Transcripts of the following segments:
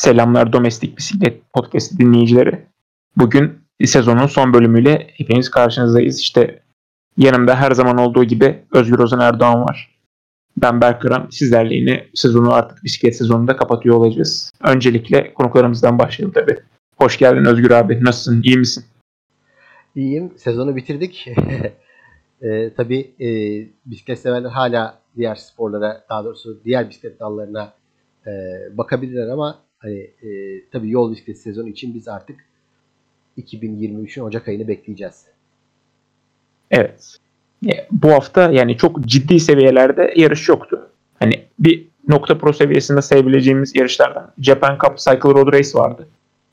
Selamlar Domestik Bisiklet Podcast dinleyicileri. Bugün sezonun son bölümüyle hepiniz karşınızdayız. İşte yanımda her zaman olduğu gibi Özgür Ozan Erdoğan var. Ben Berkıran. Sizlerle yine sezonu artık bisiklet sezonunda kapatıyor olacağız. Öncelikle konuklarımızdan başlayalım tabii. Hoş geldin Özgür abi. Nasılsın? İyi misin? İyiyim. Sezonu bitirdik. e, tabii e, bisiklet severler hala diğer sporlara, daha doğrusu diğer bisiklet dallarına e, bakabilirler ama hani e, tabii yol bisiklet sezonu için biz artık 2023'ün Ocak ayını bekleyeceğiz. Evet. Bu hafta yani çok ciddi seviyelerde yarış yoktu. Hani bir nokta pro seviyesinde sayabileceğimiz yarışlardan Japan Cup Cycle Road Race vardı.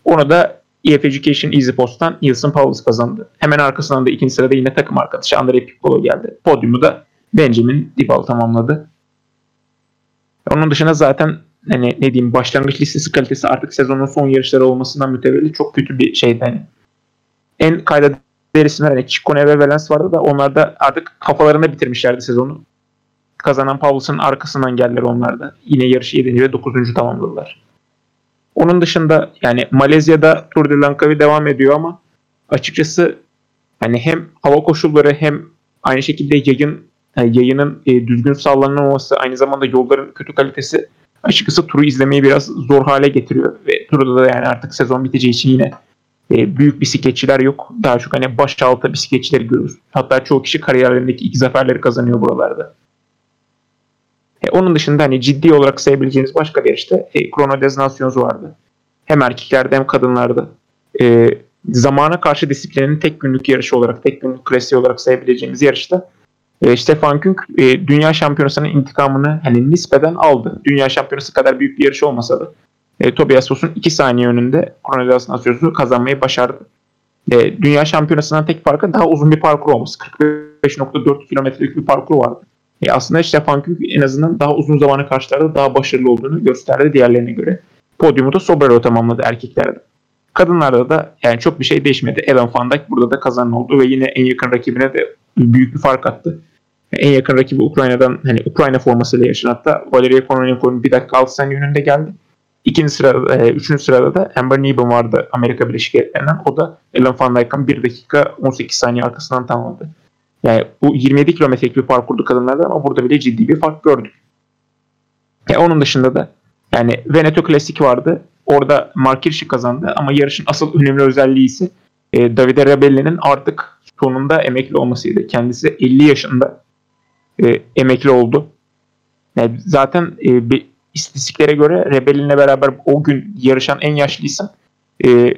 Onu da EF Education Easy Post'tan Nielsen Powles kazandı. Hemen arkasından da ikinci sırada yine takım arkadaşı Andrei Piccolo geldi. Podyumu da Benjamin Dibal tamamladı. Onun dışında zaten hani ne diyeyim başlangıç listesi kalitesi artık sezonun son yarışları olmasından mütevellit çok kötü bir şeydi. Hani en kayda değer isimler hani Ciccone ve Valens vardı da onlar da artık kafalarında bitirmişlerdi sezonu. Kazanan Pavlus'un arkasından geldiler onlar da. Yine yarışı 7. ve 9. tamamladılar. Onun dışında yani Malezya'da Tour de Langkawi devam ediyor ama açıkçası hani hem hava koşulları hem aynı şekilde yayın yani yayının e, düzgün sağlanamaması aynı zamanda yolların kötü kalitesi açıkçası turu izlemeyi biraz zor hale getiriyor ve turda da yani artık sezon biteceği için yine e, büyük bisikletçiler yok. Daha çok hani baş altı bisikletçileri görürüz. Hatta çoğu kişi kariyerlerindeki ilk zaferleri kazanıyor buralarda. E, onun dışında hani ciddi olarak sayabileceğiniz başka bir yarışta e, Chrono Des Nations vardı. Hem erkeklerde hem kadınlarda. E, zamana karşı disiplinin tek günlük yarışı olarak, tek günlük klasiği olarak sayabileceğimiz yarışta e, Stefan Künk e, dünya şampiyonasının intikamını hani nispeten aldı. Dünya şampiyonası kadar büyük bir yarış olmasa da e, Tobias Foss'un 2 saniye önünde Cornelius Nasyos'u kazanmayı başardı. E, dünya şampiyonasından tek farkı daha uzun bir parkur olması. 45.4 kilometrelik bir parkur vardı. E, aslında Stefan Künk en azından daha uzun zamana karşılarda daha başarılı olduğunu gösterdi diğerlerine göre. Podyumu da Sobrero tamamladı erkeklerde. Kadınlarda da yani çok bir şey değişmedi. Evan Van Dijk burada da kazanan oldu ve yine en yakın rakibine de büyük bir fark attı. En yakın rakibi Ukrayna'dan hani Ukrayna formasıyla yarışan hatta Valeria Kononenko'nun bir dakika 6 saniye önünde geldi. İkinci sırada, e, üçüncü sırada da Amber Neben vardı Amerika Birleşik Devletleri'nden. O da Ellen Van Dijk'ın 1 dakika 18 saniye arkasından tamamladı. Yani bu 27 kilometrelik bir parkurdu kadınlarda ama burada bile ciddi bir fark gördük. E, onun dışında da yani Veneto Klasik vardı. Orada Mark Hirschi kazandı ama yarışın asıl önemli özelliği ise e, Davide Rebelli'nin artık sonunda emekli olmasıydı. Kendisi 50 yaşında e, emekli oldu. Yani zaten e, bir istatistiklere göre Rebellin'le beraber o gün yarışan en yaşlıysa e,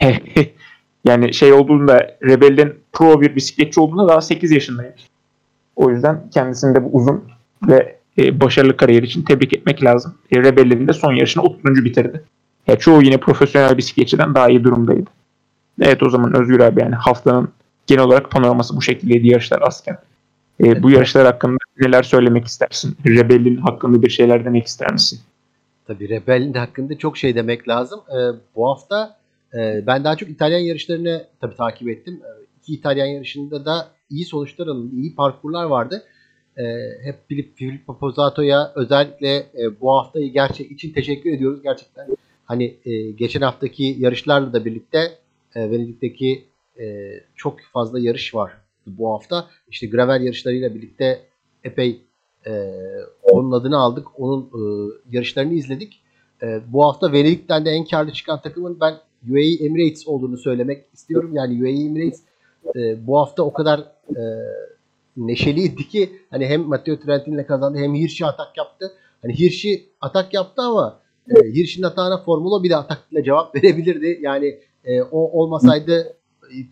yani şey olduğunda Rebellin pro bir bisikletçi olduğunda daha 8 yaşındaymış. O yüzden kendisini de bu uzun ve e, başarılı kariyer için tebrik etmek lazım. E, Rebellin'in de son yarışını 30. bitirdi. Ya çoğu yine profesyonel bisikletçiden daha iyi durumdaydı. Evet o zaman Özgür abi yani haftanın genel olarak panoraması bu şekildeydi yarışlar asken. E, bu yarışlar hakkında neler söylemek istersin? Rebellin hakkında bir şeyler demek ister misin? Tabii Rebellin hakkında çok şey demek lazım. E, bu hafta e, ben daha çok İtalyan yarışlarını tabii takip ettim. E, iki İtalyan yarışında da iyi sonuçlar alındı, iyi parkurlar vardı. E, hep Filip, Filippo Pozzato'ya özellikle e, bu haftayı gerçek için teşekkür ediyoruz. Gerçekten hani e, geçen haftaki yarışlarla da birlikte e, Venedik'teki e, çok fazla yarış var bu hafta. İşte gravel yarışlarıyla birlikte epey e, onun adını aldık. Onun e, yarışlarını izledik. E, bu hafta Venedik'ten de en karlı çıkan takımın ben UAE Emirates olduğunu söylemek istiyorum. Yani UAE Emirates e, bu hafta o kadar e, neşeliydi ki hani hem Matteo Trentin'le kazandı hem Hirschi atak yaptı. Hani Hirschi atak yaptı ama e, Hirschi'nin atağına Formula bir de atakla cevap verebilirdi. Yani e, o olmasaydı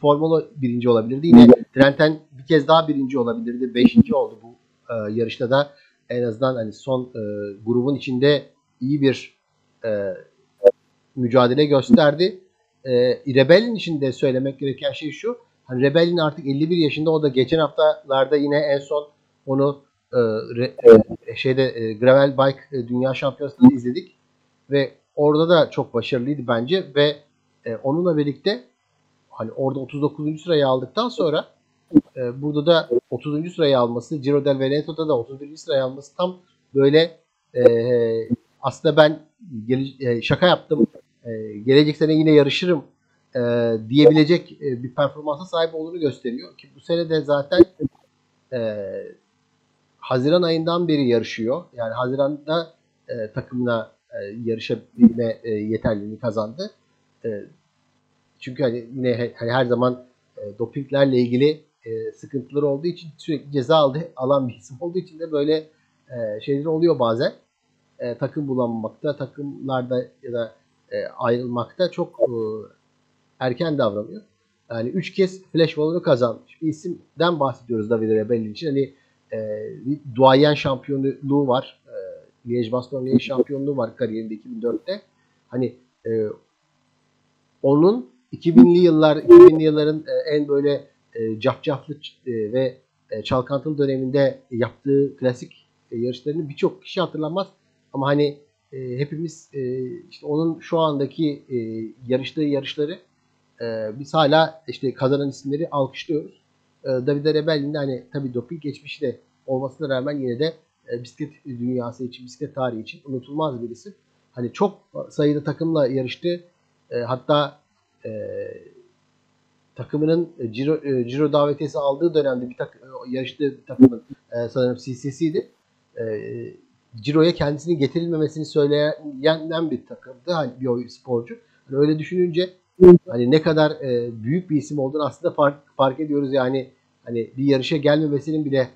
Formula birinci olabilirdi. Yine Trenten bir kez daha birinci olabilirdi. Beşinci oldu bu e, yarışta da. En azından hani son e, grubun içinde iyi bir e, mücadele gösterdi. E, Rebel'in içinde söylemek gereken şey şu. Hani Rebel'in artık 51 yaşında. O da geçen haftalarda yine en son onu e, re, e, şeyde e, Gravel Bike e, Dünya Şampiyonası'nda izledik. Ve orada da çok başarılıydı bence ve e, onunla birlikte hani orada 39. sırayı aldıktan sonra e, burada da 30. sırayı alması, Giro del Veneto'da da 31. sırayı alması tam böyle e, aslında ben gele, şaka yaptım. E, gelecek sene yine yarışırım e, diyebilecek e, bir performansa sahip olduğunu gösteriyor. Ki bu sene de zaten e, Haziran ayından beri yarışıyor. Yani Haziran'da e, takımla e, yarışabilme e, yeterliliğini kazandı. E, çünkü hani yine hani her zaman e, dopinglerle ilgili e, sıkıntıları olduğu için sürekli ceza aldı, alan bir isim olduğu için de böyle e, şeyler oluyor bazen. E, takım bulamamakta, takımlarda ya da e, ayrılmakta çok e, erken davranıyor. Yani 3 kez flash balonu kazanmış bir isimden bahsediyoruz David Rebelli için. Hani e, duayen şampiyonluğu var. E, Liège Bastogne şampiyonluğu var kariyerinde 2004'te. Hani e, onun 2000'li yıllar 2000'li yılların e, en böyle e, e, ve e, çalkantılı döneminde yaptığı klasik e, yarışlarını birçok kişi hatırlamaz. Ama hani hepimiz işte onun şu andaki e, yarıştığı yarışları biz hala işte kazanan isimleri alkışlıyoruz. E, Davide Rebelli'nin de hani tabii doping geçmişi de olmasına rağmen yine de bisiklet dünyası için, bisiklet tarihi için unutulmaz bir isim. Hani çok sayıda takımla yarıştı. Hatta e, takımının Ciro, e, Ciro davetiyesi aldığı dönemde bir tak, e, yarıştığı takımın e, sanırım CCC'di. E, Ciro'ya kendisini getirilmemesini söyleyen bir takımdı. Hani bir sporcu. Hani öyle düşününce hani ne kadar e, büyük bir isim olduğunu aslında fark, fark ediyoruz yani hani bir yarışa gelmemesinin bile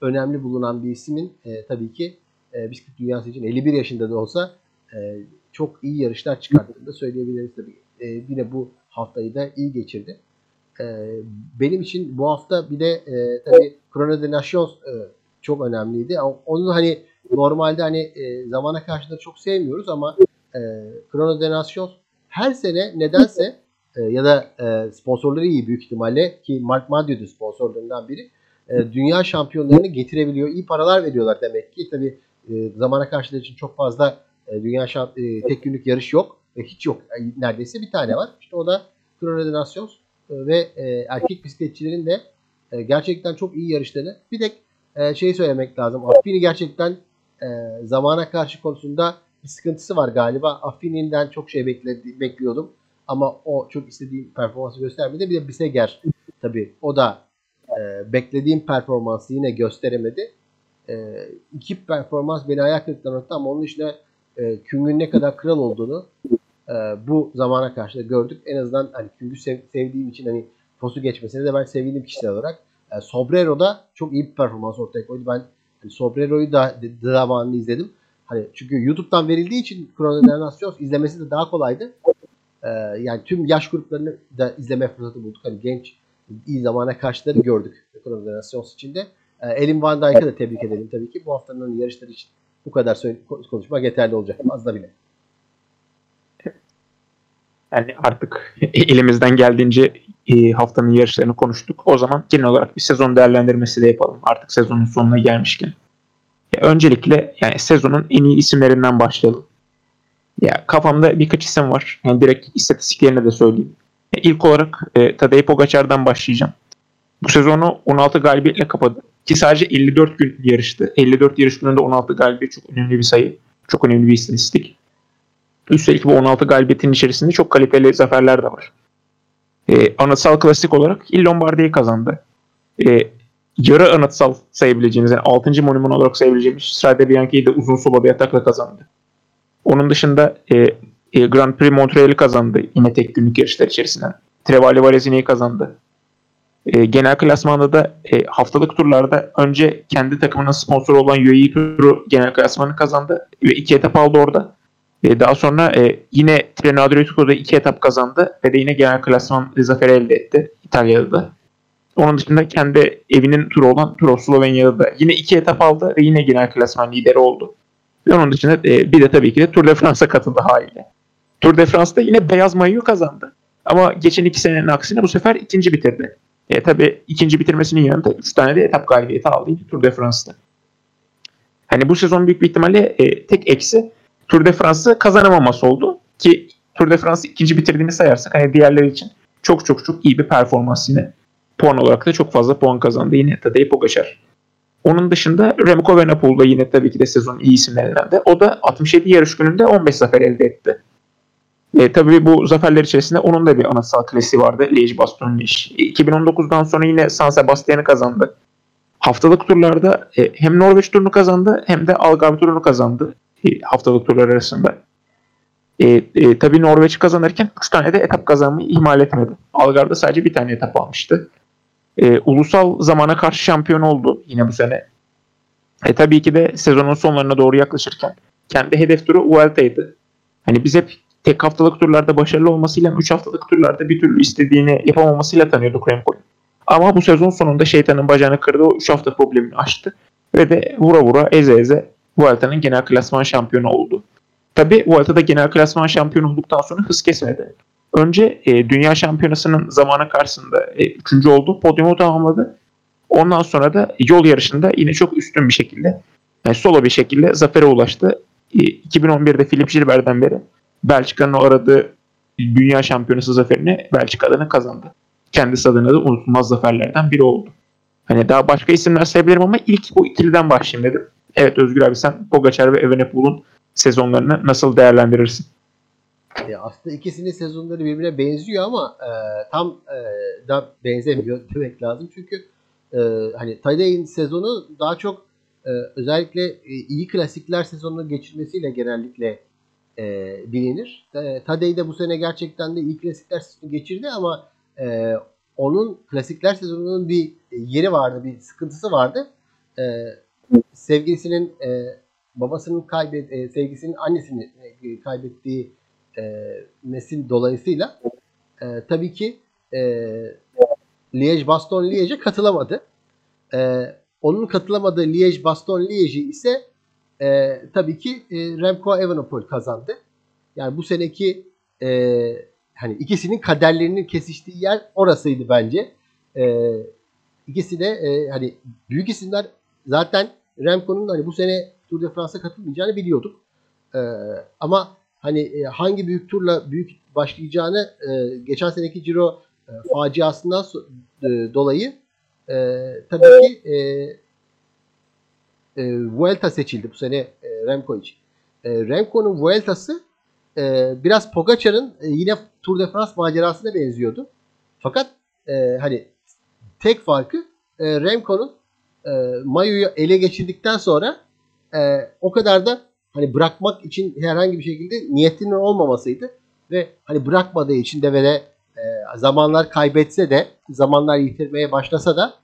önemli bulunan bir ismin e, tabii ki e, bisiklet dünyası için 51 yaşında da olsa e, çok iyi yarışlar çıkarttığını da söyleyebiliriz tabii. E, yine bu haftayı da iyi geçirdi. E, benim için bu hafta bir de e, tabii Chrono de Nations e, çok önemliydi. Onun hani normalde hani e, zamana karşı da çok sevmiyoruz ama e, Chrono de Nations her sene nedense e, ya da e, sponsorları iyi büyük ihtimalle ki Mark Maddio'du sponsorlarından biri. E, dünya şampiyonlarını getirebiliyor. İyi paralar veriyorlar demek ki. Tabi e, zamana karşı için çok fazla e, dünya şamp e, tek günlük yarış yok. Ve hiç yok. E, neredeyse bir tane var. İşte o da Chrono de Nations e, ve e, erkek bisikletçilerin de e, gerçekten çok iyi yarışlarını. Bir tek e, şey söylemek lazım. Affini gerçekten e, zamana karşı konusunda bir sıkıntısı var galiba. Affini'den çok şey bekledi, bekliyordum. Ama o çok istediğim performansı göstermedi. Bir de Biseger tabii o da e, beklediğim performansı yine gösteremedi. E, iki performans beni ayak kırıklığına ama onun dışında e, Küng'ün ne kadar kral olduğunu e, bu zamana karşı da gördük. En azından hani sev, sevdiğim için hani Fos'u geçmesine de ben sevindim kişisel olarak. E, Sobrero da çok iyi bir performans ortaya koydu. Ben hani Sobrero'yu da zamanını izledim. Hani çünkü YouTube'dan verildiği için Chrono izlemesi de daha kolaydı. Ee, yani tüm yaş gruplarını da izleme fırsatı bulduk. Hani genç iyi zamana karşıları gördük Chrono içinde. Ee, Elin Van Dijk'ı da tebrik edelim tabii ki. Bu haftanın yarışları için bu kadar konuşmak yeterli olacak. Az da bile. Yani artık elimizden geldiğince e, haftanın yarışlarını konuştuk. O zaman genel olarak bir sezon değerlendirmesi de yapalım. Artık sezonun sonuna gelmişken. Ya öncelikle yani sezonun en iyi isimlerinden başlayalım. Ya kafamda birkaç isim var. Yani direkt istatistiklerini de söyleyeyim. Ya ilk olarak e, Tadej Pogacar'dan başlayacağım. Bu sezonu 16 galibiyetle kapadı. Ki sadece 54 gün yarıştı. 54 yarış gününde 16 galibiyet çok önemli bir sayı. Çok önemli bir istatistik. Üstelik bu 16 galibiyetin içerisinde çok kaliteli zaferler de var. E, anıtsal klasik olarak Il Lombardi'yi kazandı. E, yarı anıtsal sayabileceğimiz, yani 6. monumen olarak sayabileceğimiz Strade Bianchi'yi de uzun solo bir atakla kazandı. Onun dışında e, e, Grand Prix Montreal'i kazandı yine tek günlük yarışlar içerisinden. Trevali Valesine'yi kazandı. E, genel klasmanda da e, haftalık turlarda önce kendi takımının sponsoru olan UAE turu genel klasmanı kazandı ve iki etap aldı orada. E, daha sonra e, yine Treno Adriatico'da iki etap kazandı ve de yine genel klasman zaferi elde etti İtalya'da da. Onun dışında kendi evinin turu olan Tour of Slovenya'da da yine iki etap aldı ve yine genel klasman lideri oldu. Ve onun dışında e, bir de tabii ki de Tour de France'a katıldı haliyle. Tour de France'da yine beyaz mayoyu kazandı. Ama geçen iki senenin aksine bu sefer ikinci bitirdi. E, tabii ikinci bitirmesinin yanında 3 tane de etap galibiyeti aldı Tour de France'da. Hani bu sezon büyük bir ihtimalle e, tek eksi Tour de France'ı kazanamaması oldu. Ki Tour de France ikinci bitirdiğini sayarsak hani diğerleri için çok çok çok iyi bir performans yine. Puan olarak da çok fazla puan kazandı yine Tadej Pogacar. Onun dışında Remco Evenepoel da yine tabii ki de sezonun iyi isimlerinden de. O da 67 yarış gününde 15 zafer elde etti. E, tabii bu zaferler içerisinde onun da bir anasal klasiği vardı. Liège Bastogne Liège. 2019'dan sonra yine San Sebastian'ı kazandı. Haftalık turlarda e, hem Norveç turunu kazandı hem de Algarve turunu kazandı haftalık turlar arasında. E, e, tabii Norveç kazanırken 3 tane de etap kazanmayı ihmal etmedi. Algarve'da sadece bir tane etap almıştı. E, ulusal zamana karşı şampiyon oldu yine bu sene. E, tabii ki de sezonun sonlarına doğru yaklaşırken kendi hedef turu Vuelta'ydı. Hani biz hep tek haftalık turlarda başarılı olmasıyla 3 haftalık turlarda bir türlü istediğini yapamamasıyla tanıyorduk Remco'yu. Ama bu sezon sonunda şeytanın bacağını kırdı. O 3 hafta problemini aştı. Ve de vura vura eze eze Vuelta'nın genel klasman şampiyonu oldu. Tabi Vuelta'da genel klasman şampiyonu olduktan sonra hız kesmedi. Önce e, dünya şampiyonasının zamanı karşısında e, üçüncü oldu. Podyumu tamamladı. Ondan sonra da yol yarışında yine çok üstün bir şekilde yani solo bir şekilde zafere ulaştı. E, 2011'de Philip Gilbert'den beri Belçika'nın aradığı dünya şampiyonası zaferini Belçika adına kazandı. Kendisi adına da unutulmaz zaferlerden biri oldu. Hani daha başka isimler sayabilirim ama ilk bu ikiliden başlayayım dedim. Evet Özgür abi sen Pogacar ve Evenepoel'un sezonlarını nasıl değerlendirirsin? Ya aslında ikisinin sezonları birbirine benziyor ama e, tam e, da benzemiyor demek lazım. Çünkü e, hani Tadej'in sezonu daha çok e, özellikle e, iyi klasikler sezonunu geçirmesiyle genellikle e, bilinir. E, Tadej de bu sene gerçekten de iyi klasikler sezonu geçirdi ama e, onun klasikler sezonunun bir yeri vardı, bir sıkıntısı vardı. E, sevgilisinin e, babasının kaybet, e, sevgisinin annesini e, kaybettiği e, nesil dolayısıyla e, tabii ki e, Liège Baston Liège'e katılamadı. E, onun katılamadığı Liège Baston Liège'i ise e, tabii ki e, Remco Evenepoel kazandı. Yani bu seneki e, hani ikisinin kaderlerinin kesiştiği yer orasıydı bence. E, ikisi de e, hani büyük isimler zaten Remco'nun hani bu sene Tour de France'a katılmayacağını biliyorduk. E, ama hani e, hangi büyük turla büyük başlayacağını e, geçen seneki Giro e, faciasından so, e, dolayı e, tabii ki e, e, Vuelta seçildi bu sene e, Remco için. E, Remco'nun Vuelta'sı e, biraz Pogacar'ın e, yine Tour de France macerasına benziyordu. Fakat e, hani tek farkı e, Remco'nun e, Mayo'yu ele geçirdikten sonra e, o kadar da hani bırakmak için herhangi bir şekilde niyetinin olmamasıydı ve hani bırakmadığı için de de e, zamanlar kaybetse de zamanlar yitirmeye başlasa da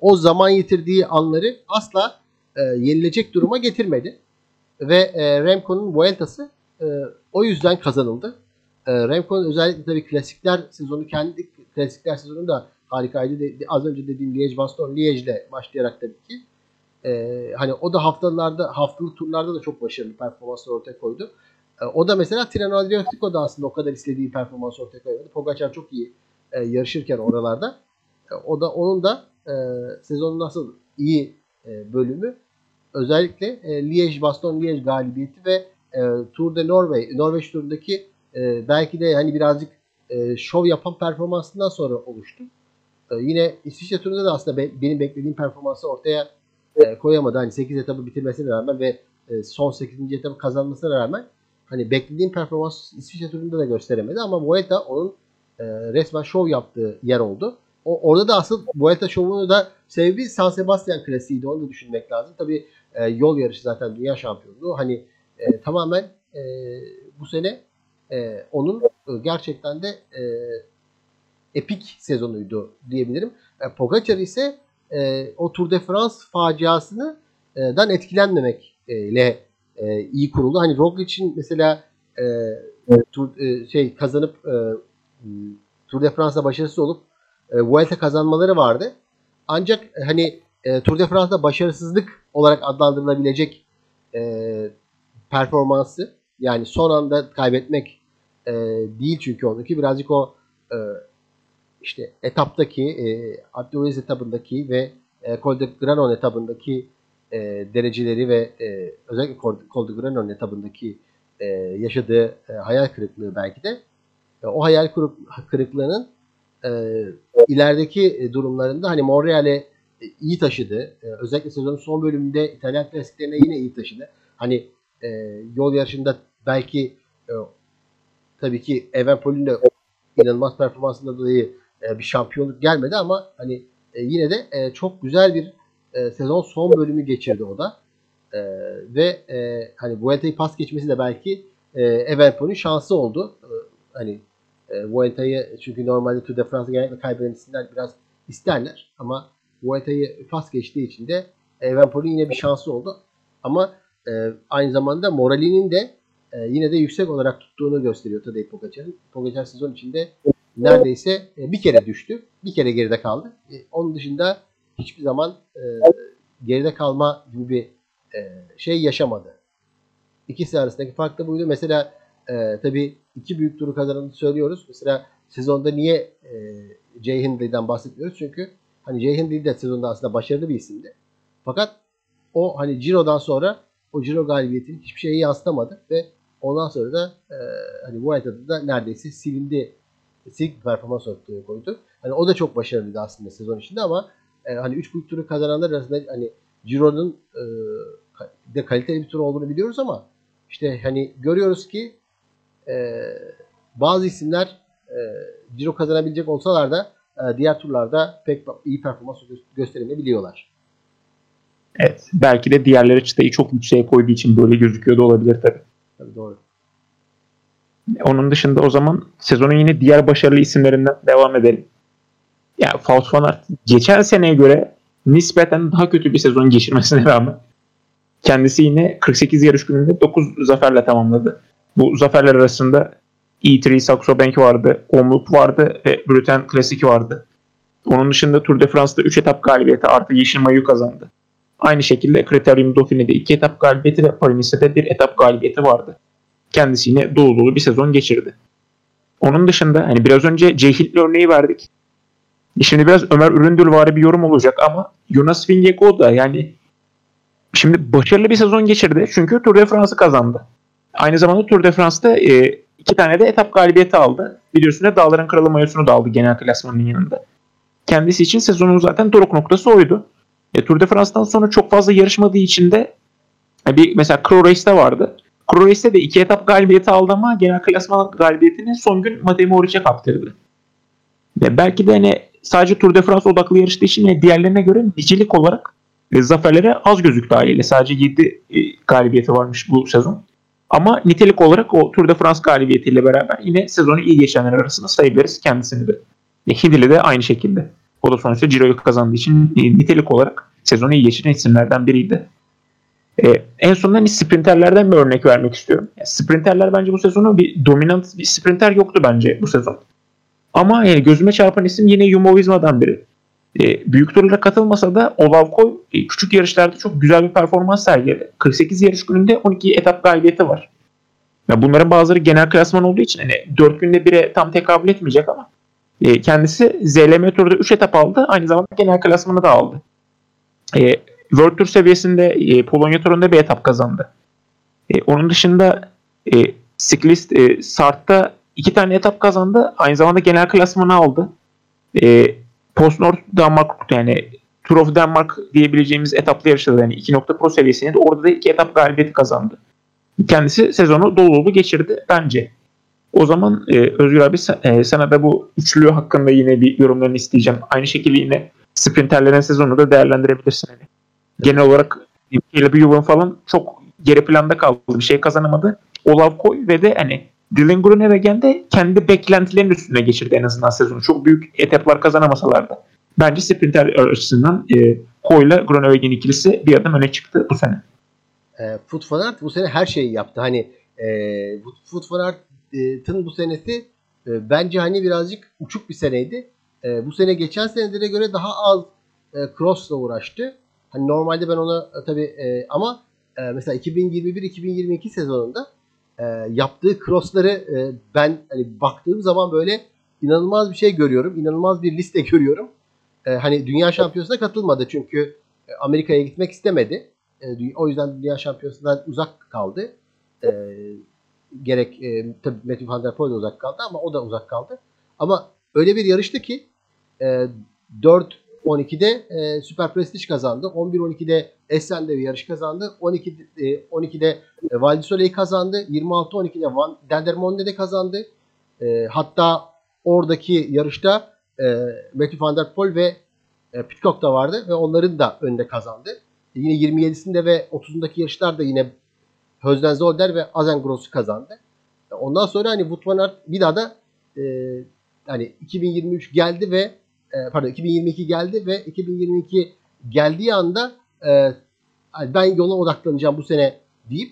o zaman yitirdiği anları asla e, yenilecek duruma getirmedi. Ve e, Remco'nun Vuelta'sı e, o yüzden kazanıldı. E, Remco'nun özellikle tabii klasikler sezonu kendi klasikler sezonu da harikaydı. De, az önce dediğim Liège Baston Liège'le başlayarak tabii ki. E, hani o da haftalarda haftalık turlarda da çok başarılı performanslar ortaya koydu. E, o da mesela Tirano Adriatico da aslında o kadar istediği performans ortaya koymadı. Pogacar çok iyi e, yarışırken oralarda. E, o da onun da e, sezonun nasıl iyi e, bölümü özellikle e, Liège Baston Liège galibiyeti ve e, Tour de Norway Norveç turundaki e, belki de hani birazcık e, şov yapan performansından sonra oluştu. E, yine İsviçre turunda da aslında be, benim beklediğim performansı ortaya e, koyamadı. Hani 8 etabı bitirmesine rağmen ve e, son 8. etabı kazanmasına rağmen hani beklediğim performans İsviçre turunda da gösteremedi ama Vuelta onun resmen şov yaptığı yer oldu. O, orada da asıl Vuelta şovunu da sebebi San Sebastian klasiğiydi. Onu da düşünmek lazım. Tabii e, yol yarışı zaten dünya şampiyonluğu. Hani e, tamamen e, bu sene e, onun gerçekten de e, epik sezonuydu diyebilirim. E, Pogacar ise e, o Tour de France faciasını e, dan etkilenmemekle e, iyi kuruldu. Hani Roglic'in mesela e, tur, e, şey kazanıp e, Tour de France'da başarısız olup e, Vuelta kazanmaları vardı. Ancak e, hani e, Tour de France'da başarısızlık olarak adlandırılabilecek e, performansı yani son anda kaybetmek e, değil çünkü ondaki birazcık o e, işte etaptaki e, Abdülaziz etabındaki ve e, Col de Granon etabındaki e, dereceleri ve e, özellikle Col de Granon etabındaki e, yaşadığı e, hayal kırıklığı belki de e, o hayal kırıklığının e, ilerideki durumlarında hani Montreal'e iyi taşıdı. E, özellikle sezonun son bölümünde İtalyan klasiklerine yine iyi taşıdı. Hani e, yol yarışında belki e, tabii ki Evenpol'ün de inanılmaz performansından dolayı e, bir şampiyonluk gelmedi ama hani e, yine de e, çok güzel bir sezon son bölümü geçirdi o da. Ve hani Vuelta'yı pas geçmesi de belki e, şansı oldu. Hani e, Vuelta'yı çünkü normalde Tour de France'ı genellikle kaybeden biraz isterler ama Vuelta'yı pas geçtiği için de Evenpol'ün yine bir şansı oldu. Ama aynı zamanda moralinin de yine de yüksek olarak tuttuğunu gösteriyor Tadej Pogacar'ın. Pogacar sezon içinde neredeyse e, bir kere düştü. Bir kere geride kaldı. E, onun dışında hiçbir zaman e, geride kalma gibi bir şey yaşamadı. İkisi arasındaki fark da buydu. Mesela e, tabii iki büyük turu kazananı söylüyoruz. Mesela sezonda niye e, Jay Hindley'den bahsetmiyoruz? Çünkü hani Jay Hindley de sezonda aslında başarılı bir isimdi. Fakat o hani Ciro'dan sonra o Ciro galibiyetini hiçbir şeye yansıtamadı ve ondan sonra da e, hani Vuelta'da da neredeyse silindi. Silik performans ortaya koydu. Hani o da çok başarılıydı aslında sezon içinde ama e, hani 3 büyük turu kazananlar arasında hani Ciro'nun e, de kaliteli bir tur olduğunu biliyoruz ama işte hani görüyoruz ki e, bazı isimler e, Ciro kazanabilecek olsalar da e, diğer turlarda pek iyi performans gösteremeyebiliyorlar. Evet. Belki de diğerleri çıtayı çok yükseğe koyduğu için böyle gözüküyor da olabilir tabii. Tabii doğru. Onun dışında o zaman sezonun yine diğer başarılı isimlerinden devam edelim. Ya yani Faust van Aert geçen seneye göre nispeten daha kötü bir sezon geçirmesine rağmen kendisi yine 48 yarış gününde 9 zaferle tamamladı. Bu zaferler arasında E3 Saxo Bank vardı, Omloop vardı ve Brüten Klasik vardı. Onun dışında Tour de France'da 3 etap galibiyeti artı Yeşil Mayu kazandı. Aynı şekilde Kriterium Dauphine'de 2 etap galibiyeti ve Paris-Nice'de 1 etap galibiyeti vardı. Kendisi yine dolu dolu bir sezon geçirdi. Onun dışında hani biraz önce Cehil örneği verdik. Şimdi biraz Ömer Üründül var bir yorum olacak ama Jonas Vingegaard da yani şimdi başarılı bir sezon geçirdi. Çünkü Tour de France'ı kazandı. Aynı zamanda Tour de France'da e, iki tane de etap galibiyeti aldı. Biliyorsun da Dağların Kralı mayosunu da aldı genel klasmanın yanında. Kendisi için sezonun zaten doruk noktası oydu. E, Tour de France'dan sonra çok fazla yarışmadığı için de e, bir mesela Crow Race'de vardı. Race'de de iki etap galibiyeti aldı ama genel klasman galibiyetini son gün Matej Moric'e kaptırdı. Ve belki de hani sadece Tour de France odaklı yarıştığı için diğerlerine göre nicelik olarak e, zaferlere az gözüktü haliyle. Sadece 7 e, galibiyeti varmış bu sezon. Ama nitelik olarak o Tour de France galibiyetiyle beraber yine sezonu iyi geçenler arasında sayabiliriz kendisini de. E, Hindli de aynı şekilde. O da sonuçta Ciro'yu kazandığı için e, nitelik olarak sezonu iyi geçiren isimlerden biriydi. E, en sonunda hani sprinterlerden bir örnek vermek istiyorum. Yani sprinterler bence bu sezonu bir dominant bir sprinter yoktu bence bu sezon. Ama yani gözüme çarpan isim yine Jumbo Visma'dan biri. E, büyük turlara katılmasa da Olavkoy e, küçük yarışlarda çok güzel bir performans sergiledi. 48 yarış gününde 12 etap galibiyeti var. Ya bunların bazıları genel klasman olduğu için hani 4 günde bire tam tekabül etmeyecek ama e, kendisi ZLM turda 3 etap aldı. Aynı zamanda genel klasmanı da aldı. E, World Tour seviyesinde e, Polonya turunda bir etap kazandı. E, onun dışında e, Cyclist e, Sart'ta iki tane etap kazandı. Aynı zamanda genel klasmanı aldı. E, Post Nord Danmark yani Tour of Denmark diyebileceğimiz etaplı yarışta yani 2.pro seviyesinde de orada da iki etap galibiyeti kazandı. Kendisi sezonu dolu dolu geçirdi bence. O zaman e, Özgür abi e, sana da bu üçlü hakkında yine bir yorumlarını isteyeceğim. Aynı şekilde yine sprinterlerin sezonu da değerlendirebilirsin. Yani. Genel olarak Caleb Ewan falan çok geri planda kaldı. Bir şey kazanamadı. Olav Koy ve de hani Dylan Groenewegen de kendi beklentilerin üstüne geçirdi en azından sezonu. Çok büyük etaplar kazanamasalar da. Bence sprinter açısından e, Koy'la Groenewegen ikilisi bir adım öne çıktı bu sene. E, Foot Van Aert bu sene her şeyi yaptı. Hani e, Foot Van Aert'ın bu senesi e, bence hani birazcık uçuk bir seneydi. E, bu sene geçen senelere göre daha az e, cross'la uğraştı. Hani normalde ben ona e, tabii e, ama e, mesela 2021-2022 sezonunda e, yaptığı crossları e, ben hani baktığım zaman böyle inanılmaz bir şey görüyorum. İnanılmaz bir liste görüyorum. E, hani dünya şampiyonasına katılmadı çünkü e, Amerika'ya gitmek istemedi. E, o yüzden dünya şampiyonasından uzak kaldı. E, gerek e, tabii Matthew Van Der Poel de uzak kaldı ama o da uzak kaldı. Ama öyle bir yarıştı ki e, 4 12'de e, Süper Prestige kazandı. 11-12'de Essen'de bir yarış kazandı. 12 e, 12'de e, kazandı. 26-12'de Van Dendermonde'de kazandı. E, hatta oradaki yarışta e, Matthew van der Poel ve e, Pitcock da vardı ve onların da önünde kazandı. E, yine 27'sinde ve 30'undaki yarışlar da yine Hözden Zolder ve Azengross'u kazandı. E, ondan sonra hani Wout van Aert bir daha da e, hani 2023 geldi ve e, pardon 2022 geldi ve 2022 geldiği anda e, ben yola odaklanacağım bu sene deyip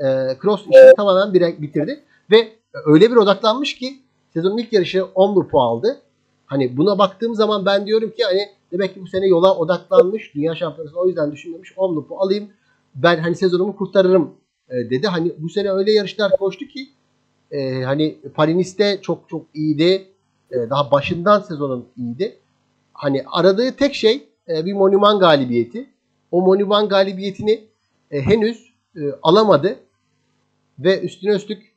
e, Cross işini tamamen bir, bitirdi ve öyle bir odaklanmış ki sezonun ilk yarışı 10 puan aldı. Hani buna baktığım zaman ben diyorum ki hani demek ki bu sene yola odaklanmış. Dünya şampiyonasını o yüzden düşünmemiş. 10 puan alayım. Ben hani sezonumu kurtarırım dedi. Hani bu sene öyle yarışlar koştu ki e, hani Paris'te çok çok iyiydi. E, daha başından sezonun iyiydi. Hani aradığı tek şey e, bir Monuman galibiyeti. O Monuman galibiyetini e, henüz e, alamadı. Ve üstüne üstlük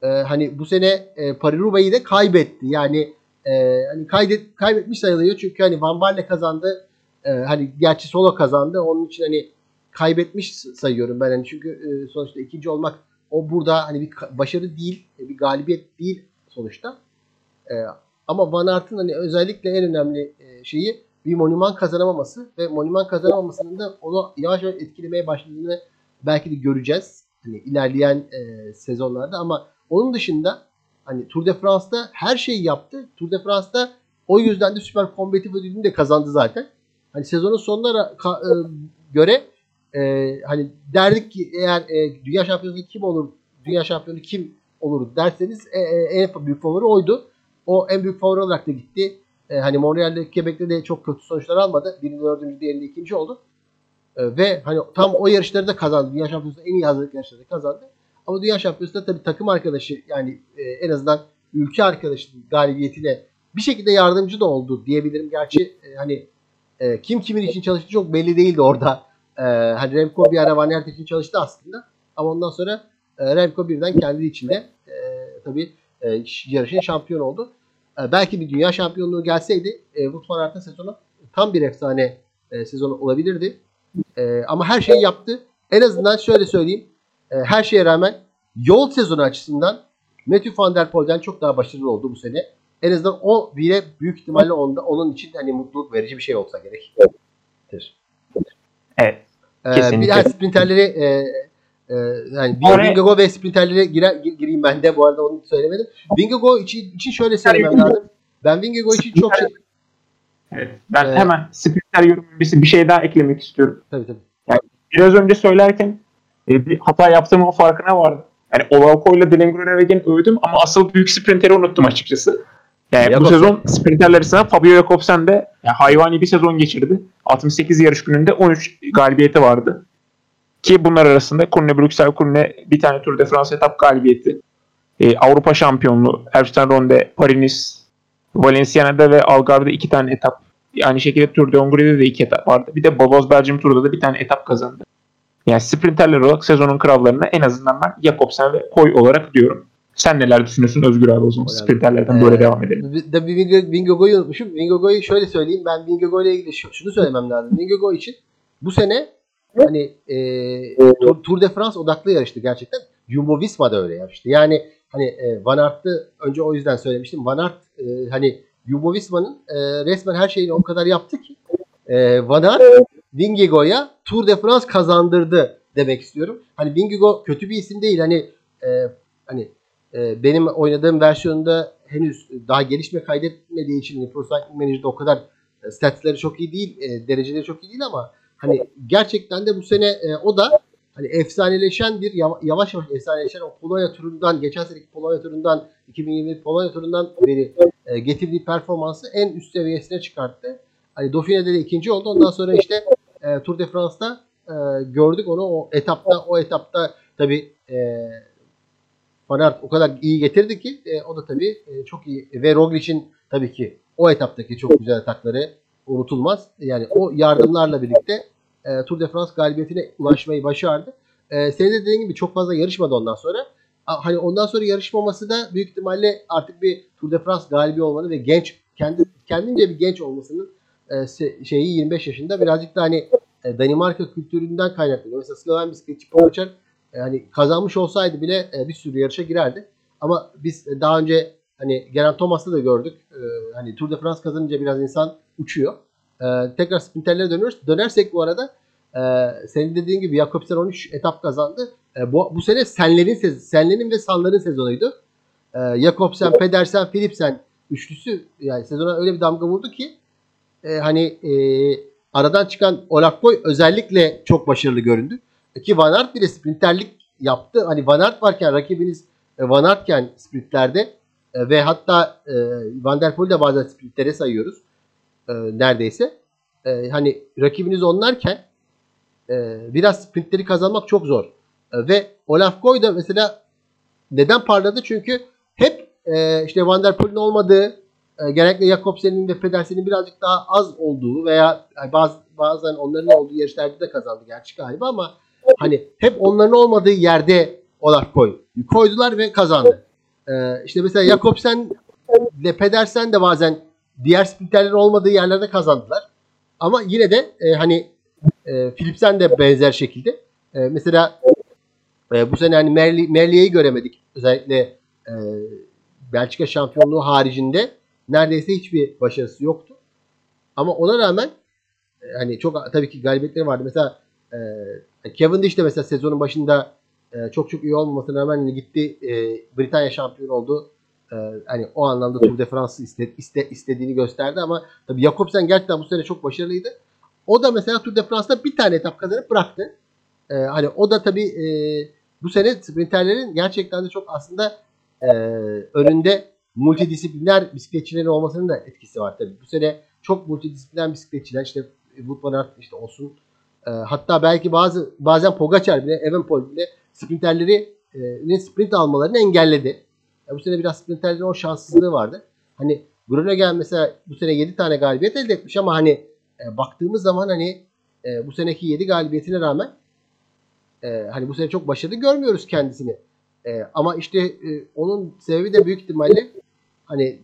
hani bu sene e, Paris-Roubaix'i de kaybetti. Yani e, hani kaydet, kaybetmiş sayılıyor. Çünkü hani Van Baarle kazandı. Hani gerçi solo kazandı. Onun için hani kaybetmiş sayıyorum ben. Hani çünkü sonuçta ikinci olmak o burada hani bir başarı değil, bir galibiyet değil sonuçta. Ama Van Aert'ın hani özellikle en önemli e, şeyi bir monuman kazanamaması ve monuman kazanamamasının da onu yavaş yavaş etkilemeye başladığını belki de göreceğiz. Hani ilerleyen e, sezonlarda ama onun dışında hani Tour de France'da her şeyi yaptı. Tour de France'da o yüzden de süper kombatif ödülünü de kazandı zaten. Hani sezonun sonuna e, göre e, hani derdik ki eğer e, dünya şampiyonu kim olur, dünya şampiyonu kim olur derseniz e, e, en büyük favori oydu. O en büyük favori olarak da gitti. E, hani Montreal'de, Quebec'te de çok kötü sonuçlar almadı. Birinci, dördüncü, diğerinde ikinci oldu. E, ve hani tam o yarışları da kazandı. Dünya şampiyonasında en iyi hazırlık yarışları da kazandı. Ama dünya şampiyonasında tabii takım arkadaşı yani e, en azından ülke arkadaşı galibiyetine bir şekilde yardımcı da oldu diyebilirim. Gerçi e, hani e, kim kimin için çalıştı çok belli değildi orada. E, hani Remco bir ara Van için çalıştı aslında. Ama ondan sonra e, Remco birden kendi içinde e, tabii e, yarışın şampiyon oldu. E, belki bir dünya şampiyonluğu gelseydi e, Wout van Aert'ın sezonu tam bir efsane e, sezonu olabilirdi. E, ama her şeyi yaptı. En azından şöyle söyleyeyim. E, her şeye rağmen yol sezonu açısından Matthew Van Der Poel'den çok daha başarılı oldu bu sene. En azından o bile büyük ihtimalle onda, onun için hani mutluluk verici bir şey olsa gerek. Evet. Ee, bir sprinterleri e, e, yani Oraya... Vingago ve sprinterlere girer, gireyim ben de bu arada onu söylemedim. Vingago için, için şöyle söylemem lazım. Ben Vingago için çok şey... Evet. Ben ee, hemen sprinter yorum bir şey daha eklemek istiyorum. Tabii tabii. Yani biraz önce söylerken e, bir hata yaptığımın farkına vardım. Yani Olauko ile Dylan Groenewegen'i övdüm ama asıl büyük sprinteri unuttum açıkçası. Yani Jakobsen. bu sezon sprinterler arasında Fabio Jakobsen de yani hayvani bir sezon geçirdi. 68 yarış gününde 13 galibiyeti vardı. Ki bunlar arasında Kurne Brüksel Kurne bir tane Tour de France etap galibiyeti. Ee, Avrupa şampiyonluğu Ersten Ronde, Paris, Valenciana'da ve Algarve'de iki tane etap. Aynı şekilde Tour de Hongria'da da iki etap vardı. Bir de Bobos Belgium Tour'da da bir tane etap kazandı. Yani sprinterler olarak sezonun krallarına en azından ben Jakobsen ve Koy olarak diyorum. Sen neler düşünüyorsun Özgür abi o zaman? Yani, sprinterlerden ee, böyle devam edelim. Tabii Vingegaard'u unutmuşum. Vingegaard'u şöyle söyleyeyim. Ben Vingegaard ile ilgili şunu söylemem lazım. Vingegaard için bu sene hani e, Tour, de France odaklı yarıştı gerçekten. Jumbo Visma da öyle yarıştı. Yani hani e, Van Aert'ı önce o yüzden söylemiştim. Van Aert e, hani Jumbo Visma'nın e, resmen her şeyini o kadar yaptı ki e, Van Aert Vingegaard'a Tour de France kazandırdı demek istiyorum. Hani Vingegaard kötü bir isim değil. Hani e, hani e, benim oynadığım versiyonda henüz daha gelişme kaydetmediği için Pro Cycling Manager'da o kadar e, statsları çok iyi değil, e, dereceleri çok iyi değil ama hani gerçekten de bu sene e, o da hani efsaneleşen bir yavaş yavaş efsaneleşen o Polonya turundan geçen seneki Polonya turundan 2020 Polonya turundan beri e, getirdiği performansı en üst seviyesine çıkarttı. Hani Dauphine'de de ikinci oldu. Ondan sonra işte e, Tour de France'da e, gördük onu o etapta o etapta tabi e, Van Aert o kadar iyi getirdi ki e, o da tabi e, çok iyi ve Roglic'in tabii ki o etaptaki çok güzel atakları unutulmaz. Yani o yardımlarla birlikte e, Tour de France galibiyetine ulaşmayı başardı. E, senin de dediğin gibi çok fazla yarışmadı ondan sonra. Hani ondan sonra yarışmaması da büyük ihtimalle artık bir Tour de France galibi olmanı ve genç kendi kendince bir genç olmasının e, şeyi 25 yaşında birazcık da hani e, Danimarka kültüründen kaynaklanıyor. Mesela Sloven bisikletçi Pogacar e, hani kazanmış olsaydı bile e, bir sürü yarışa girerdi. Ama biz daha önce hani Geraint Thomas'ta da gördük. E, hani Tour de France kazanınca biraz insan uçuyor. E, tekrar sprinterlere dönüyoruz. Dönersek bu arada e, senin dediğin gibi Jakobsen 13 etap kazandı. E, bu, bu sene Senlerin, Senlerin ve Sanların sezonuydu. E, Jakobsen, Pedersen, Philipsen üçlüsü yani sezona öyle bir damga vurdu ki e, hani e, aradan çıkan Olaf Boy özellikle çok başarılı göründü. Ki Van Aert bile sprinterlik yaptı. Hani Van Aert varken rakibiniz e, Van Aert'ken sprintlerde e, ve hatta e, Van der Poel'i de bazen sprintlere sayıyoruz. E, neredeyse. E, hani rakibiniz onlarken e, biraz sprintleri kazanmak çok zor. E, ve Olaf Koy da mesela neden parladı? Çünkü hep e, işte Van der Poel'in olmadığı e, genellikle Jakobsen'in ve Pedersen'in birazcık daha az olduğu veya bazı, bazen onların olduğu yarışlarda da kazandı gerçi galiba ama hani hep onların olmadığı yerde Olaf Koy koydular ve kazandı. E, işte mesela Jakobsen ile Pedersen de bazen diğer sprinterlerin olmadığı yerlerde kazandılar. Ama yine de e, hani e, Philipsen de benzer şekilde. E, mesela e, bu sene hani Merli, Merli'yi göremedik. Özellikle e, Belçika şampiyonluğu haricinde neredeyse hiçbir başarısı yoktu. Ama ona rağmen e, hani çok tabii ki galibiyetleri vardı. Mesela e, Cavendish de mesela sezonun başında e, çok çok iyi olmamasına rağmen gitti e, Britanya şampiyonu oldu. E, hani o anlamda Tour de France'ı iste, iste, istediğini gösterdi ama tabii Jakobsen gerçekten bu sene çok başarılıydı. O da mesela Tour de France'da bir tane etap kazanıp bıraktı. E, hani o da tabii e, bu sene sprinterlerin gerçekten de çok aslında e, önünde multidisipliner bisikletçilerin olmasının da etkisi var tabii. Bu sene çok multidisipliner bisikletçiler işte Wout van Aert işte olsun. E, hatta belki bazı bazen Pogacar bile, Evenepoel bile sprinterleri e, sprint almalarını engelledi. E, bu sene biraz sprinterlerin o şanssızlığı vardı. Hani Groningen mesela bu sene 7 tane galibiyet elde etmiş ama hani e, baktığımız zaman hani e, bu seneki 7 galibiyetine rağmen e, hani bu sene çok başarılı görmüyoruz kendisini. E, ama işte e, onun sebebi de büyük ihtimalle hani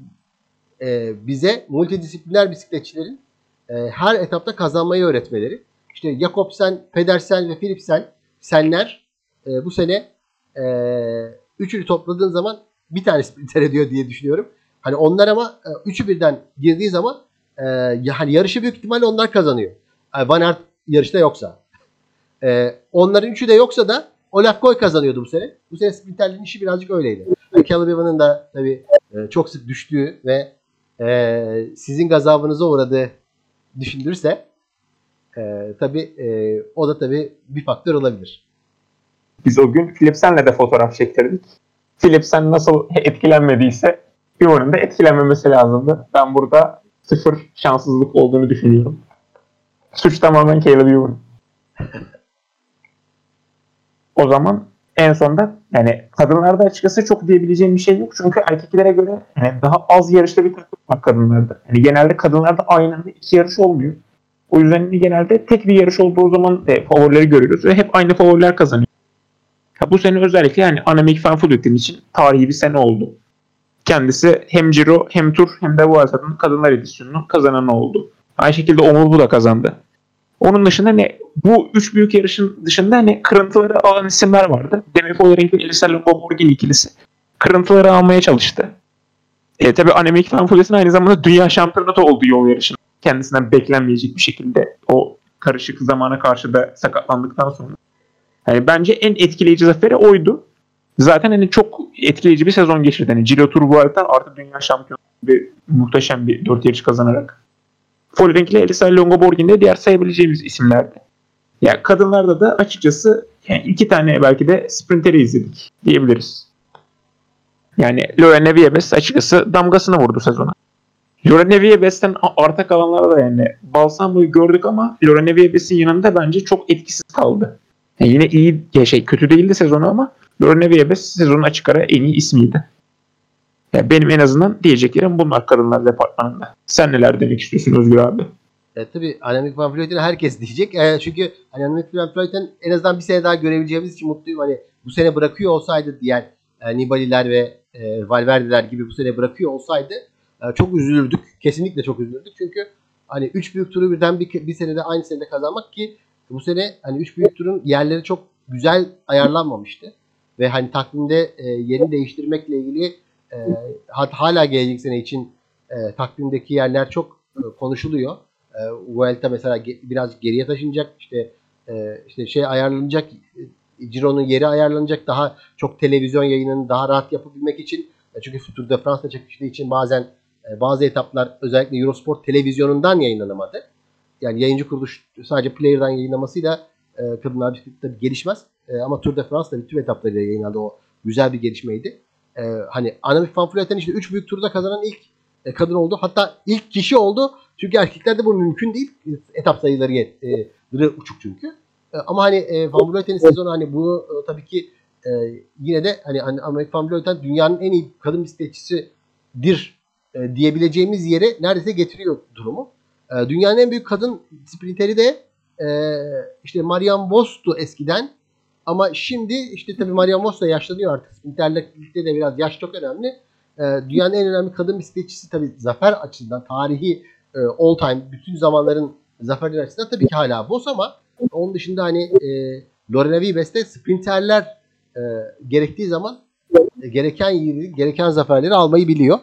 e, bize multidisipliner bisikletçilerin e, her etapta kazanmayı öğretmeleri. İşte Jakobsen, Pedersen ve Philipsen senler e, bu sene e, üçünü topladığın zaman bir tane sprinter ediyor diye düşünüyorum. Hani onlar ama e, üçü birden girdiği zaman e, hani yarışı büyük ihtimalle onlar kazanıyor. Yani Van Aert yarışta yoksa. E, onların üçü de yoksa da Olaf Koy kazanıyordu bu sene. Bu sene sprinterlerin işi birazcık öyleydi. Yani Caleb Evan'ın da tabii e, çok sık düştüğü ve e, sizin gazabınıza uğradığı düşündürse e, tabii e, o da tabii bir faktör olabilir. Biz o gün Philipsen'le de fotoğraf çektirdik. Philipsen nasıl etkilenmediyse Evan'ın da etkilenmemesi lazımdı. Ben burada sıfır şanssızlık olduğunu düşünüyorum. Suç tamamen Caleb Ewan. o zaman en sonda yani kadınlarda açıkçası çok diyebileceğim bir şey yok. Çünkü erkeklere göre yani daha az yarışta bir takım var kadınlarda. Yani genelde kadınlarda aynı anda iki yarış olmuyor. O yüzden genelde tek bir yarış olduğu zaman de favorileri görüyoruz ve hep aynı favoriler kazanıyor. Ha, bu sene özellikle yani van Vleuten için tarihi bir sene oldu. Kendisi hem Giro hem Tour hem de Vuelta'nın kadınlar edisyonunun kazananı oldu. Aynı şekilde Omurgu da kazandı. Onun dışında ne bu üç büyük yarışın dışında hani kırıntıları alan isimler vardı. Demi Follering'in Elisa Longoborgini ikilisi kırıntıları almaya çalıştı. E tabi Annemiek van aynı zamanda dünya şampiyonu da oldu yol yarışında. Kendisinden beklenmeyecek bir şekilde o karışık zamana karşı da sakatlandıktan sonra. Yani bence en etkileyici zaferi oydu. Zaten hani çok etkileyici bir sezon geçirdi. Hani Giro Tour Vuelta artı dünya şampiyonu bir muhteşem bir dört yarış kazanarak. Follering ile Elisa Longoborgin de diğer sayabileceğimiz isimlerdi. Ya yani kadınlarda da açıkçası yani iki tane belki de sprinteri izledik diyebiliriz. Yani Lorena Viebes açıkçası damgasını vurdu sezona. Lorena Viebes'ten arta kalanlarda da yani Balsamo'yu gördük ama Lorena Viebes'in yanında bence çok etkisiz kaldı. Yani yine iyi, şey kötü değildi sezonu ama Lorena Viebes sezonun açık ara en iyi ismiydi. Yani benim en azından diyeceklerim bunlar kadınlar departmanında. Sen neler demek istiyorsun Özgür abi? E, tabii Annemiek van Vleuten herkes diyecek. E, çünkü Annemiek van Vleuten en azından bir sene daha görebileceğimiz için mutluyum. Hani bu sene bırakıyor olsaydı diğer e, Nibali'ler ve e, Valverde'ler gibi bu sene bırakıyor olsaydı e, çok üzülürdük. Kesinlikle çok üzülürdük. Çünkü hani üç büyük turu birden bir, bir senede aynı senede kazanmak ki bu sene hani üç büyük turun yerleri çok güzel ayarlanmamıştı. Ve hani takvimde e, yerini değiştirmekle ilgili e, hala gelecek sene için e, takvimdeki yerler çok e, konuşuluyor. E, Vuelta mesela ge, biraz geriye taşınacak. İşte e, işte şey ayarlanacak. E, Ciro'nun yeri ayarlanacak. Daha çok televizyon yayınını daha rahat yapabilmek için. E, çünkü Tour de France'da çekiştiği için bazen e, bazı etaplar özellikle Eurosport televizyonundan yayınlanamadı. Yani yayıncı kuruluş sadece player'dan yayınlamasıyla e, kadınlar bisikleti gelişmez. E, ama Tour de France'da tüm etaplarıyla yayınlandı. O güzel bir gelişmeydi. E, hani Annemiek van Vleuten işte 3 büyük turda kazanan ilk e, kadın oldu. Hatta ilk kişi oldu. Çünkü erkeklerde bu mümkün değil. Etap sayıları e, uçuk çünkü. E, ama hani e, Van Vleuten'in sezonu hani bunu e, tabii ki e, yine de hani, hani Annemiek van Vleuten dünyanın en iyi kadın bisikletçisidir e, diyebileceğimiz yere neredeyse getiriyor durumu. E, dünyanın en büyük kadın sprinteri de e, işte Marianne Vos'tu eskiden. Ama şimdi işte tabii Marianne Vos da yaşlanıyor artık. Sprinterle birlikte de biraz yaş çok önemli. E, dünyanın en önemli kadın bisikletçisi tabii zafer açısından tarihi e, all time bütün zamanların zaferleri açısından tabii ki hala Vos ama onun dışında hani e, Lorena Wiebes de sprinterler e, gerektiği zaman e, gereken yeri, gereken zaferleri almayı biliyor.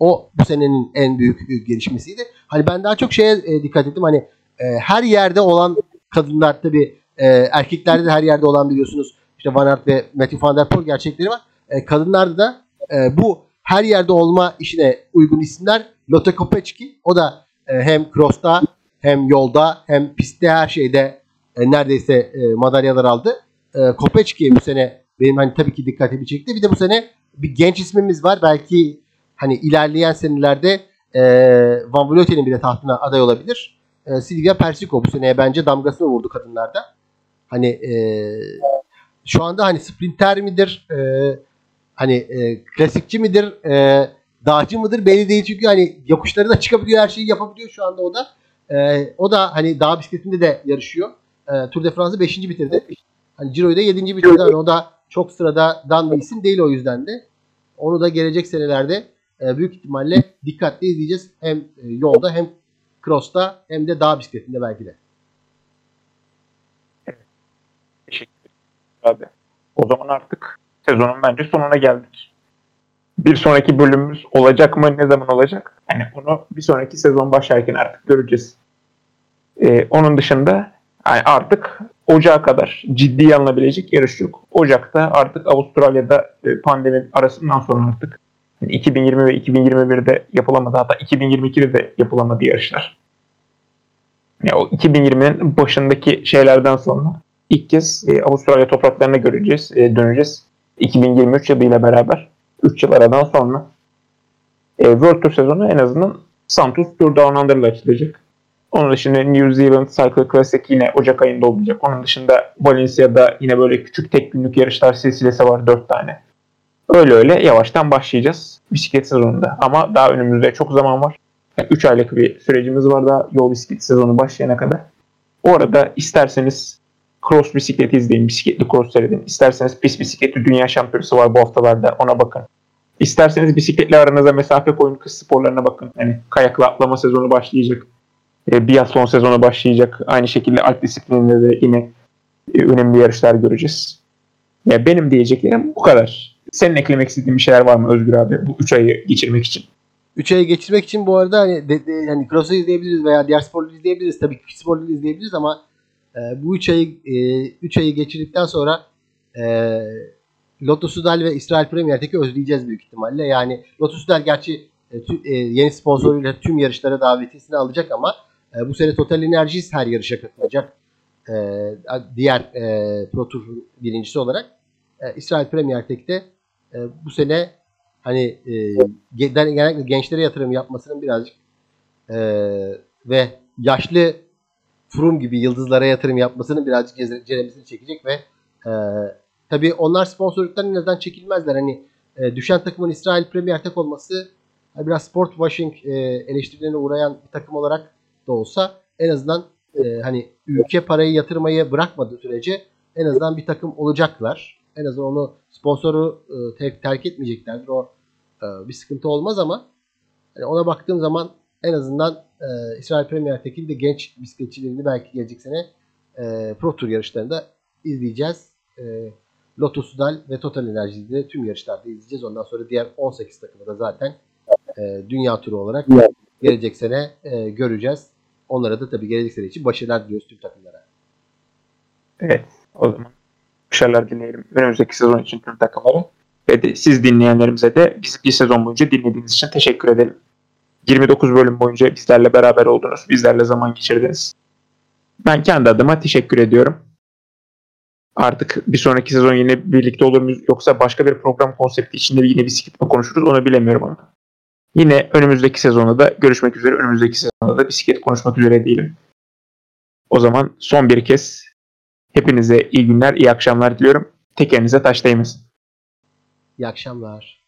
O bu senenin en büyük gelişmesiydi. Hani ben daha çok şeye e, dikkat ettim. Hani e, her yerde olan kadınlar tabii e, erkeklerde de her yerde olan biliyorsunuz işte Van Aert ve Matthew Van Der Poel gerçekleri var. E, kadınlarda da e, bu her yerde olma işine uygun isimler Lotte Kopecky. O da e, hem cross'ta hem yolda hem pistte her şeyde e, neredeyse e, madalyalar aldı. E, Kopecky bu sene benim hani tabii ki dikkatimi çekti. Bir de bu sene bir genç ismimiz var. Belki hani ilerleyen senelerde e, Van Vleuten'in bile tahtına aday olabilir. E, Silvia Persico bu seneye bence damgasını vurdu kadınlarda. Hani e, şu anda hani sprinter midir? E, hani e, klasikçi midir? E, dağcı mıdır? Belli değil çünkü hani yokuşları da çıkabiliyor, her şeyi yapabiliyor şu anda o da. E, o da hani dağ bisikletinde de yarışıyor. E, Tour de France'ı 5. bitirdi. Hani Ciro'yu da 7. bitirdi. Yani o da çok sıradan bir isim değil o yüzden de. Onu da gelecek senelerde e, büyük ihtimalle dikkatli izleyeceğiz. Hem e, yolda hem cross'ta hem de dağ bisikletinde belki de. Evet. Teşekkür abi. O zaman artık sezonun bence sonuna geldik. Bir sonraki bölümümüz olacak mı? Ne zaman olacak? Yani onu bir sonraki sezon başlarken artık göreceğiz. Ee, onun dışında yani artık Ocağa kadar ciddi alınabilecek yarış yok. Ocak'ta artık Avustralya'da e, pandemi arasından sonra artık 2020 ve 2021'de yapılamadı. Hatta 2022'de de yapılamadı yarışlar. Ya o 2020'nin başındaki şeylerden sonra ilk kez e, Avustralya topraklarına göreceğiz, e, döneceğiz. 2023 yılıyla beraber 3 yıl aradan sonra e, World Tour sezonu en azından Santos Tour Down Under'la açılacak. Onun dışında New Zealand Cycle Classic yine Ocak ayında olacak. Onun dışında Valencia'da yine böyle küçük tek günlük yarışlar silsilesi var 4 tane. Öyle öyle yavaştan başlayacağız bisiklet sezonunda. Ama daha önümüzde çok zaman var. Yani 3 aylık bir sürecimiz var daha yol bisiklet sezonu başlayana kadar. O arada isterseniz cross bisiklet izleyin, bisikletli cross seyredin. İsterseniz pist bisikletli dünya şampiyonası var bu haftalarda ona bakın. İsterseniz bisikletle aranıza mesafe koyun kız sporlarına bakın. Yani kayakla atlama sezonu başlayacak. E, biathlon sezonu başlayacak. Aynı şekilde alt disiplininde de yine e, önemli yarışlar göreceğiz. Ya benim diyeceklerim bu kadar. Senin eklemek istediğin bir şeyler var mı Özgür abi bu 3 ayı geçirmek için? 3 ayı geçirmek için bu arada hani de, de, yani cross'u izleyebiliriz veya diğer sporları izleyebiliriz. Tabii ki sporları izleyebiliriz ama e, bu 3 ayı 3 e, ayı geçirdikten sonra e, Lotto Sudal ve İsrail Premier'deki özleyeceğiz büyük ihtimalle. Yani Lotto Sudal gerçi e, tü, e, yeni sponsoruyla tüm yarışlara davetiyesini alacak ama e, bu sene Total Energies her yarışa katılacak. E, diğer e, Pro Tour birincisi olarak. E, İsrail Premier Tek'te e, bu sene hani e, genellikle gençlere yatırım yapmasının birazcık e, ve yaşlı Froome gibi yıldızlara yatırım yapmasının birazcık ceremesini çekecek ve e, tabii onlar sponsorluktan en çekilmezler. Hani e, düşen takımın İsrail Premier Tek olması biraz sport washing e, eleştirilerine uğrayan bir takım olarak da olsa en azından e, hani ülke parayı yatırmayı bırakmadığı sürece en azından bir takım olacaklar. En azından onu sponsoru e, terk, etmeyeceklerdir. O e, bir sıkıntı olmaz ama yani ona baktığım zaman en azından e, İsrail Premier Tekil genç bisikletçilerini belki gelecek sene Pro Tour yarışlarında izleyeceğiz. E, Lotus Sudal ve Total Enerji'de tüm yarışlarda izleyeceğiz. Ondan sonra diğer 18 takımı da zaten dünya turu olarak gelecek sene göreceğiz. Onlara da tabii gelecek sene için başarılar diliyoruz tüm takımlara. Evet. O zaman başarılar dileyelim önümüzdeki sezon için tüm takımlara. Ve de siz dinleyenlerimize de bizi bir sezon boyunca dinlediğiniz için teşekkür edelim. 29 bölüm boyunca bizlerle beraber oldunuz. Bizlerle zaman geçirdiniz. Ben kendi adıma teşekkür ediyorum. Artık bir sonraki sezon yine birlikte olur muyuz yoksa başka bir program konsepti içinde yine bisiklet mi konuşuruz onu bilemiyorum ama. Yine önümüzdeki sezonda da görüşmek üzere. Önümüzdeki sezonda da bisiklet konuşmak üzere değilim. O zaman son bir kez hepinize iyi günler, iyi akşamlar diliyorum. Tekerinize taş değmesin. İyi akşamlar.